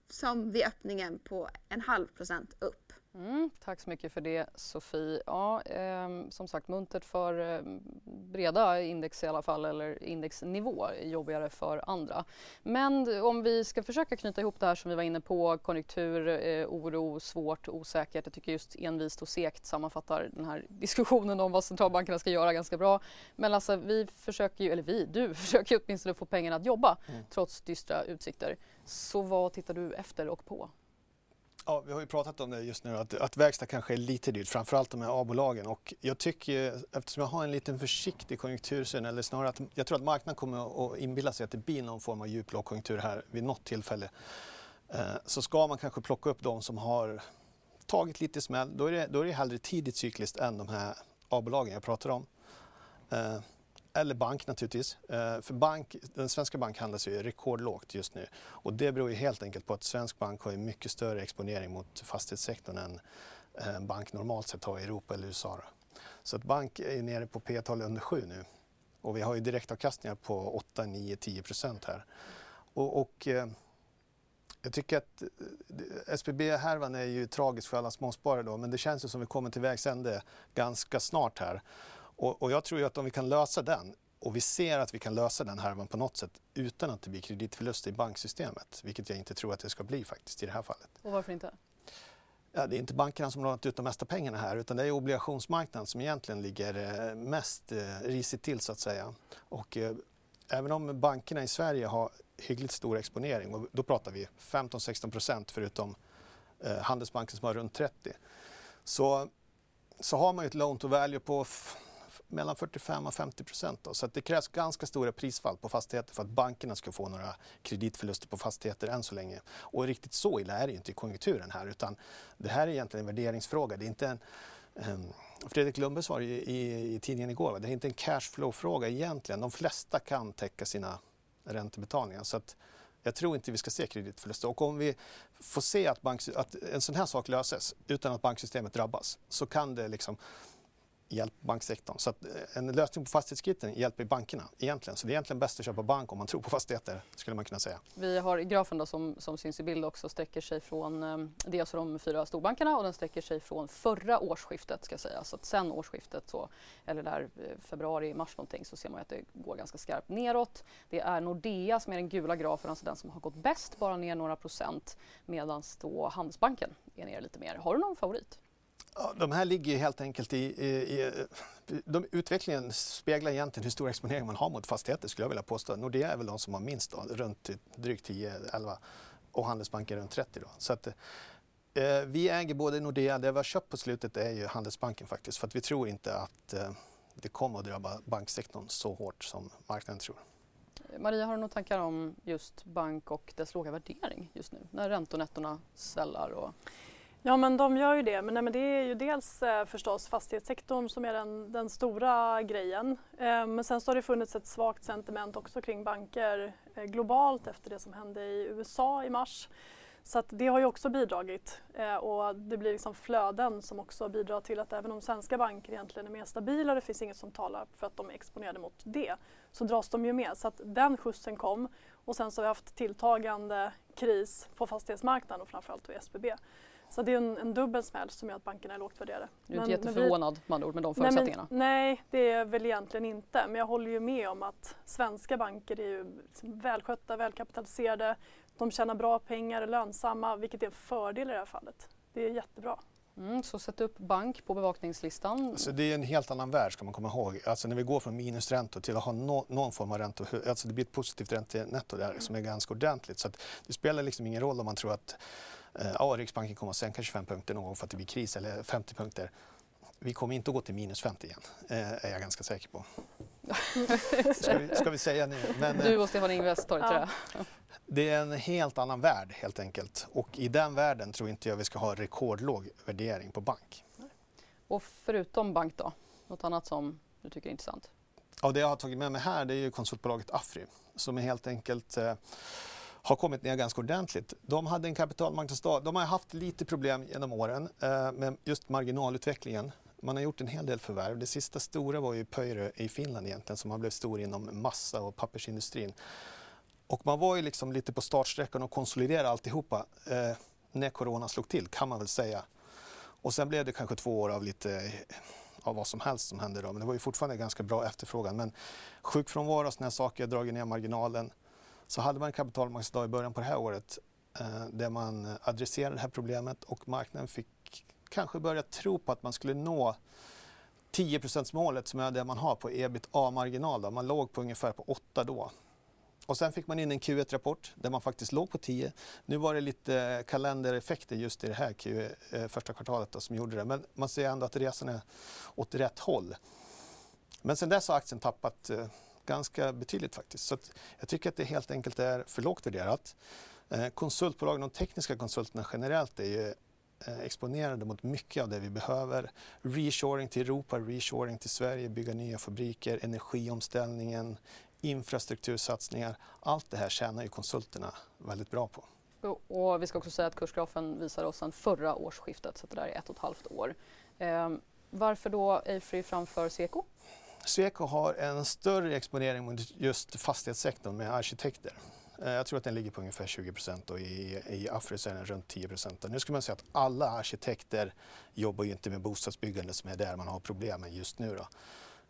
som vid öppningen på en halv procent upp. Mm, tack så mycket för det Sofie. Ja, ehm, som sagt muntert för ehm, breda index i alla fall eller indexnivå, jobbigare för andra. Men om vi ska försöka knyta ihop det här som vi var inne på, konjunktur, eh, oro, svårt, osäkert. Jag tycker just envist och segt sammanfattar den här diskussionen om vad centralbankerna ska göra ganska bra. Men alltså vi försöker ju, eller vi, du försöker åtminstone få pengarna att jobba trots dystra utsikter. Så vad tittar du efter och på? Ja, vi har ju pratat om det just nu, att, att verkstad kanske är lite dyrt, framförallt de här A-bolagen. Och jag tycker, eftersom jag har en liten försiktig konjunktursyn, eller snarare att jag tror att marknaden kommer att inbilla sig att det blir någon form av djup lågkonjunktur här vid något tillfälle, eh, så ska man kanske plocka upp de som har tagit lite smäll. Då är det, då är det hellre tidigt cykliskt än de här A-bolagen jag pratar om. Eh, eller bank naturligtvis. Eh, för bank, den svenska bank handlas ju rekordlågt just nu. Och det beror ju helt enkelt på att svensk bank har ju mycket större exponering mot fastighetssektorn än en bank normalt sett har i Europa eller USA. Så att bank är nere på P-tal under 7 nu. Och vi har ju direktavkastningar på 8, 9, 10 procent här. Och, och eh, jag tycker att SBB-härvan är ju tragisk för alla småsparare då, men det känns ju som vi kommer till vägs ände ganska snart här. Och, och jag tror ju att om vi kan lösa den och vi ser att vi kan lösa den härvan på något sätt utan att det blir kreditförluster i banksystemet, vilket jag inte tror att det ska bli faktiskt i det här fallet. Och varför inte? Ja, det är inte bankerna som lånat ut de mesta pengarna här utan det är obligationsmarknaden som egentligen ligger eh, mest eh, risigt till så att säga. Och, eh, även om bankerna i Sverige har hyggligt stor exponering och då pratar vi 15-16 procent förutom eh, Handelsbanken som har runt 30 så, så har man ju ett loan to value på mellan 45 och 50 procent. då. Så att det krävs ganska stora prisfall på fastigheter för att bankerna ska få några kreditförluster på fastigheter än så länge. Och riktigt så illa är det inte i konjunkturen här utan det här är egentligen en värderingsfråga. Det är inte en, Fredrik Lundberg sa i, i, i tidningen igår, va? det är inte en cashflow-fråga egentligen. De flesta kan täcka sina räntebetalningar. Så att Jag tror inte vi ska se kreditförluster och om vi får se att, bank, att en sån här sak löses utan att banksystemet drabbas så kan det liksom Hjälp banksektorn. Så att eh, en lösning på fastighetskrisen hjälper bankerna egentligen. Så det är egentligen bäst att köpa bank om man tror på fastigheter skulle man kunna säga. Vi har grafen då som, som syns i bild också sträcker sig från eh, dels alltså de fyra storbankerna och den sträcker sig från förra årsskiftet ska sägas. Så att sen årsskiftet så, eller där eh, februari, mars någonting så ser man att det går ganska skarpt neråt. Det är Nordea som är den gula grafen, alltså den som har gått bäst, bara ner några procent medan då Handelsbanken är ner lite mer. Har du någon favorit? De här ligger helt enkelt i, i, i de, utvecklingen speglar egentligen hur stor exponering man har mot fastigheter skulle jag vilja påstå. Nordea är väl de som har minst då, runt drygt 10-11 och Handelsbanken runt 30 då. Så att, eh, vi äger både Nordea, det vi har köpt på slutet är ju Handelsbanken faktiskt för att vi tror inte att eh, det kommer att drabba banksektorn så hårt som marknaden tror. Maria, har du några tankar om just bank och dess låga värdering just nu när räntonettorna svällar? Och... Ja men de gör ju det. Men, nej, men det är ju dels eh, förstås fastighetssektorn som är den, den stora grejen. Eh, men sen så har det funnits ett svagt sentiment också kring banker eh, globalt efter det som hände i USA i mars. Så att det har ju också bidragit eh, och det blir liksom flöden som också bidrar till att även om svenska banker egentligen är mer stabila, det finns inget som talar för att de är exponerade mot det, så dras de ju med. Så att den skjutsen kom och sen så har vi haft tilltagande kris på fastighetsmarknaden och framförallt i SBB. Så det är en, en dubbel smäll som gör att bankerna är lågt värderade. Du är inte jätteförvånad med andra ord med de förutsättningarna? Nej, men, nej, det är väl egentligen inte. Men jag håller ju med om att svenska banker är ju liksom välskötta, välkapitaliserade. De tjänar bra pengar, är lönsamma, vilket är en fördel i det här fallet. Det är jättebra. Mm, så sätt upp bank på bevakningslistan. Alltså det är en helt annan värld ska man komma ihåg. Alltså när vi går från minusräntor till att ha no, någon form av räntor, alltså det blir ett positivt räntenetto där som är ganska ordentligt. Så det spelar liksom ingen roll om man tror att ja, Riksbanken kommer att sänka 25 punkter någon gång för att det blir kris eller 50 punkter. Vi kommer inte att gå till minus 50 igen, eh, är jag ganska säker på. ska, vi, ska vi säga nu. Men, du och Stefan Ingves tar det ja. Det är en helt annan värld helt enkelt och i den världen tror inte jag vi ska ha rekordlåg värdering på bank. Och förutom bank då, något annat som du tycker är intressant? Ja, det jag har tagit med mig här det är ju konsultbolaget Afri som är helt enkelt eh, har kommit ner ganska ordentligt. De hade en kapitalmarknadsdag. De har haft lite problem genom åren eh, med just marginalutvecklingen. Man har gjort en hel del förvärv. Det sista stora var ju Pöyry i Finland egentligen som har blivit stor inom massa och pappersindustrin. Och man var ju liksom lite på startsträckan och konsoliderade alltihopa eh, när corona slog till kan man väl säga. Och sen blev det kanske två år av lite eh, av vad som helst som hände då. Men det var ju fortfarande ganska bra efterfrågan. Men sjukfrånvaro och sådana saker har dragit ner marginalen. Så hade man en kapitalmarknadsdag i början på det här året eh, där man adresserade det här problemet och marknaden fick kanske börja tro på att man skulle nå 10 målet som är det man har på ebitda-marginal. Man låg på ungefär på 8 då. Och sen fick man in en Q1-rapport där man faktiskt låg på 10. Nu var det lite kalendereffekter just i det här Q, eh, första kvartalet då, som gjorde det. Men man ser ändå att resan är åt rätt håll. Men sen dess har aktien tappat eh, ganska betydligt faktiskt. Så jag tycker att det helt enkelt är för lågt värderat. Eh, Konsultbolagen, de tekniska konsulterna generellt är ju eh, exponerade mot mycket av det vi behöver. Reshoring till Europa, reshoring till Sverige, bygga nya fabriker, energiomställningen, infrastruktursatsningar. Allt det här tjänar ju konsulterna väldigt bra på. Och vi ska också säga att kursgrafen visar oss sedan förra årsskiftet, så det där är ett och ett halvt år. Ehm, varför då Afry framför Sweco? Sweco har en större exponering mot just fastighetssektorn med arkitekter. Eh, jag tror att den ligger på ungefär 20 procent och i, i Afris är den runt 10 procent. Nu skulle man säga att alla arkitekter jobbar ju inte med bostadsbyggande som är där man har problemen just nu. Då.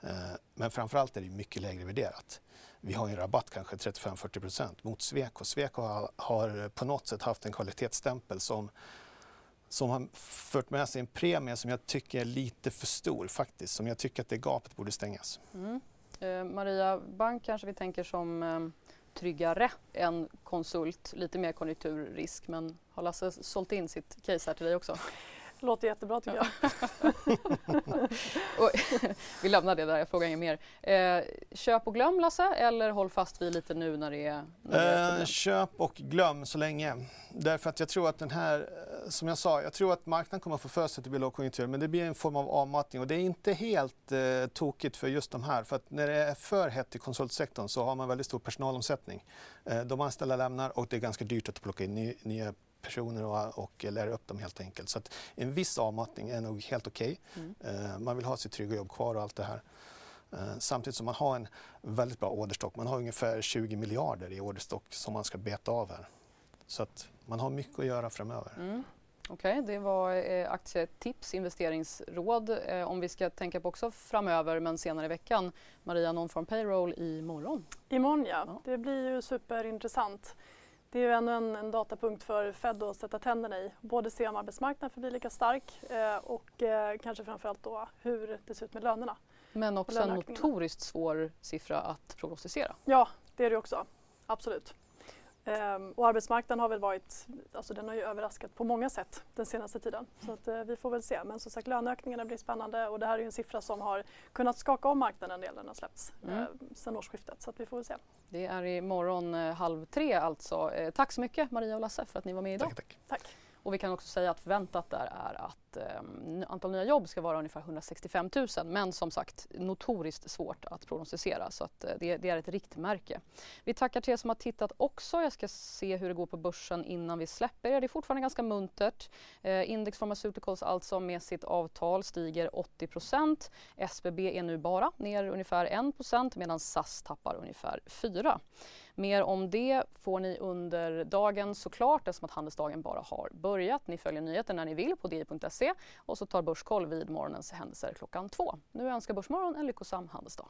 Eh, men framförallt är det mycket lägre värderat. Vi har en rabatt kanske 35-40 procent mot Sweco. Sweco har på något sätt haft en kvalitetsstämpel som som har fört med sig en premie som jag tycker är lite för stor faktiskt. Som jag tycker att det gapet borde stängas. Mm. Eh, Maria Bank kanske vi tänker som eh, tryggare än konsult, lite mer konjunkturrisk. Men har Lasse sålt in sitt case här till dig också? låter jättebra tycker jag. och, vi lämnar det där, jag frågar inget mer. Eh, köp och glöm Lasse eller håll fast vid lite nu när det är, när det eh, Köp och glöm så länge. Därför att jag tror att den här som jag sa, jag tror att marknaden kommer att få för sig att det blir lågkonjunktur men det blir en form av avmattning och det är inte helt eh, tokigt för just de här. För att när det är för hett i konsultsektorn så har man väldigt stor personalomsättning. Eh, de anställda lämnar och det är ganska dyrt att plocka in ny, nya personer och, och lära upp dem helt enkelt. Så att en viss avmattning är nog helt okej. Okay. Mm. Eh, man vill ha sitt trygga jobb kvar och allt det här. Eh, samtidigt som man har en väldigt bra orderstock. Man har ungefär 20 miljarder i orderstock som man ska beta av här. Så att man har mycket att göra framöver. Mm. Okej, okay, det var eh, aktietips, investeringsråd. Eh, om vi ska tänka på också framöver men senare i veckan. Maria, non-farm payroll imorgon. Imorgon ja. ja, det blir ju superintressant. Det är ju ännu en, en datapunkt för Fed att sätta tänderna i. Både se om arbetsmarknaden förblir lika stark eh, och eh, kanske framförallt då hur det ser ut med lönerna. Men också en notoriskt svår siffra att prognostisera. Ja, det är det också. Absolut. Um, och arbetsmarknaden har väl varit, alltså den har ju överraskat på många sätt den senaste tiden. Så att, uh, vi får väl se. Men som sagt löneökningarna blir spännande och det här är ju en siffra som har kunnat skaka om marknaden en del när den har släppts mm. uh, sedan årsskiftet. Så att vi får väl se. Det är imorgon uh, halv tre alltså. Uh, tack så mycket Maria och Lasse för att ni var med idag. Tack. tack. tack. Och vi kan också säga att förväntat där är att eh, antal nya jobb ska vara ungefär 165 000 men som sagt notoriskt svårt att prognostisera så att, eh, det, det, är ett riktmärke. Vi tackar till er som har tittat också. Jag ska se hur det går på börsen innan vi släpper er. Det är fortfarande ganska muntert. Eh, Index Pharmaceuticals alltså med sitt avtal stiger 80 SBB är nu bara ner ungefär 1% medan SAS tappar ungefär 4 Mer om det får ni under dagen såklart eftersom att handelsdagen bara har börjat. Ni följer nyheter när ni vill på di.se och så tar Börskoll vid morgonens händelser klockan två. Nu önskar Börsmorgon en lyckosam handelsdag.